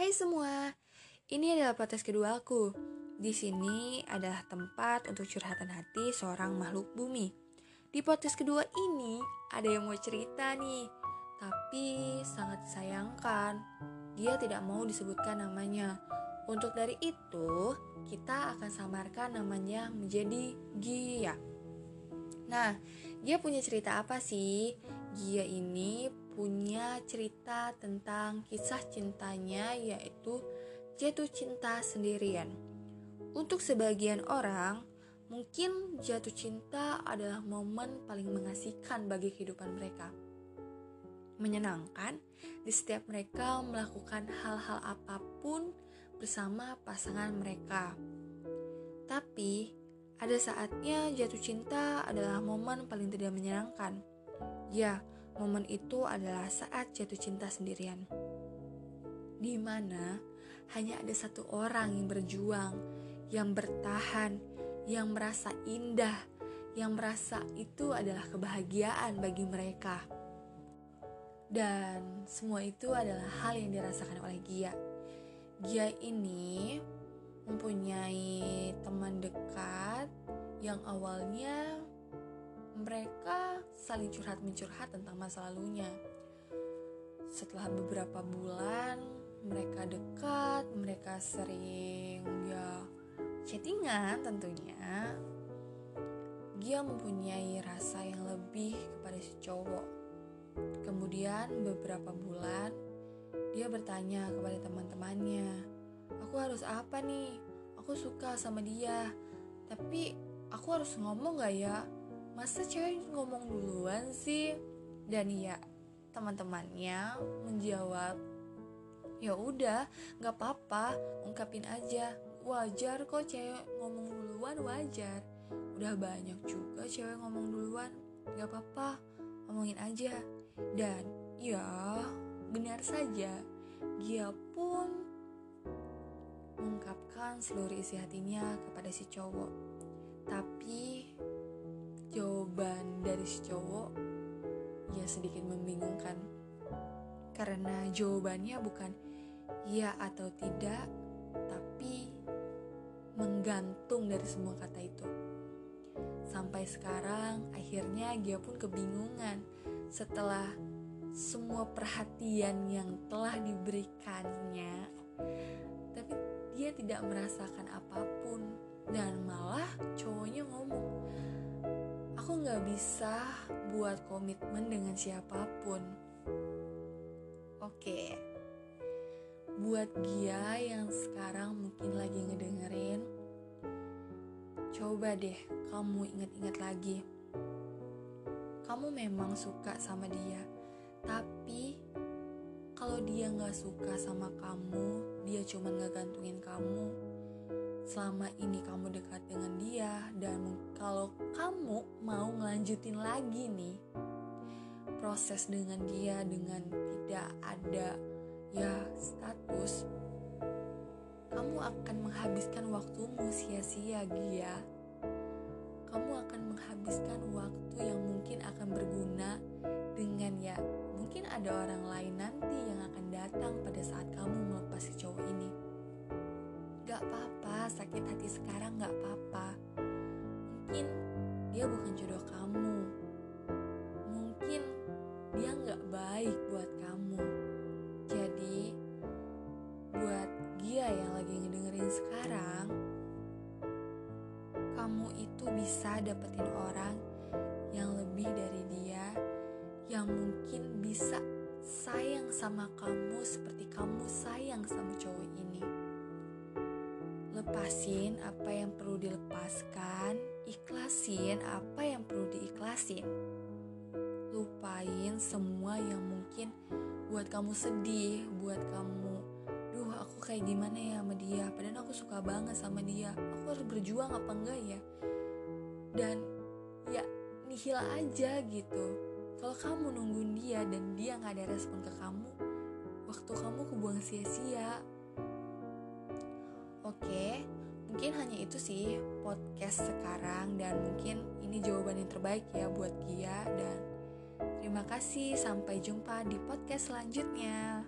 Hai semua, ini adalah podcast kedua aku. Di sini adalah tempat untuk curhatan hati seorang makhluk bumi. Di podcast kedua ini ada yang mau cerita nih, tapi sangat disayangkan dia tidak mau disebutkan namanya. Untuk dari itu, kita akan samarkan namanya menjadi Gia. Nah, Gia punya cerita apa sih? Gia ini punya cerita tentang kisah cintanya yaitu jatuh cinta sendirian. Untuk sebagian orang, mungkin jatuh cinta adalah momen paling mengasihkan bagi kehidupan mereka. Menyenangkan di setiap mereka melakukan hal-hal apa pun bersama pasangan mereka. Tapi, ada saatnya jatuh cinta adalah momen paling tidak menyenangkan. Ya, momen itu adalah saat jatuh cinta sendirian. Di mana hanya ada satu orang yang berjuang, yang bertahan, yang merasa indah, yang merasa itu adalah kebahagiaan bagi mereka. Dan semua itu adalah hal yang dirasakan oleh Gia. Gia ini mempunyai teman dekat yang awalnya mereka saling curhat mencurhat tentang masa lalunya. Setelah beberapa bulan mereka dekat, mereka sering ya chattingan tentunya. Gia mempunyai rasa yang lebih kepada si cowok. Kemudian beberapa bulan dia bertanya kepada teman-temannya, "Aku harus apa nih? Aku suka sama dia, tapi aku harus ngomong gak ya? Masa cewek ngomong duluan sih?" Dan ya, teman-temannya menjawab, "Ya udah, gak apa-apa, ungkapin aja. Wajar kok cewek ngomong duluan, wajar. Udah banyak juga cewek ngomong duluan, gak apa-apa, ngomongin aja." Dan ya, Benar saja, Gia pun mengungkapkan seluruh isi hatinya kepada si cowok. Tapi si cowok ya sedikit membingungkan. Karena jawabannya bukan ya atau tidak, tapi menggantung dari semua kata itu. Sampai sekarang akhirnya Gia pun kebingungan setelah semua perhatian yang telah diberikannya, tapi dia tidak merasakan apa pun dan malah nggak bisa buat komitmen dengan siapa pun. Oke, buat Gia yang sekarang mungkin lagi ngedengerin, coba deh kamu inget-inget lagi. Kamu memang suka sama dia tapi kalau dia nggak suka sama kamu, dia cuma nggak gantungin kamu. Selama ini kamu dekat dengan dia dan kalau kamu mau ngelanjutin lagi nih proses dengan dia dengan tidak ada ya status kamu akan menghabiskan waktumu sia-sia dia kamu akan menghabiskan waktu yang mungkin akan berguna dengan ya mungkin ada orang lain nanti yang akan datang pada saat kamu melepas cowok ini. Gak apa-apa, sakit hati sekarang gak apa-apa. Mungkin dia bukan jodoh kamu. Mungkin dia gak baik buat kamu. Jadi, buat dia yang lagi ngedengerin sekarang, kamu itu bisa dapetin orang yang lebih dari dia yang mungkin bisa sayang sama kamu seperti kamu sayang sama cowok. Lepasin apa yang perlu dilepaskan, ikhlasin apa yang perlu diikhlasin. Lupain semua yang mungkin buat kamu sedih, buat kamu, duh aku kayak gimana ya sama dia, padahal aku suka banget sama dia, aku harus berjuang apa enggak ya? Dan ya nihil aja gitu kalau kamu nungguin dia dan dia nggak ada respon ke kamu, waktu kamu kebuang sia-sia. Oke, mungkin hanya itu sih podcast sekarang dan mungkin ini jawaban yang terbaik ya buat Gia dan terima kasih sampai jumpa di podcast selanjutnya.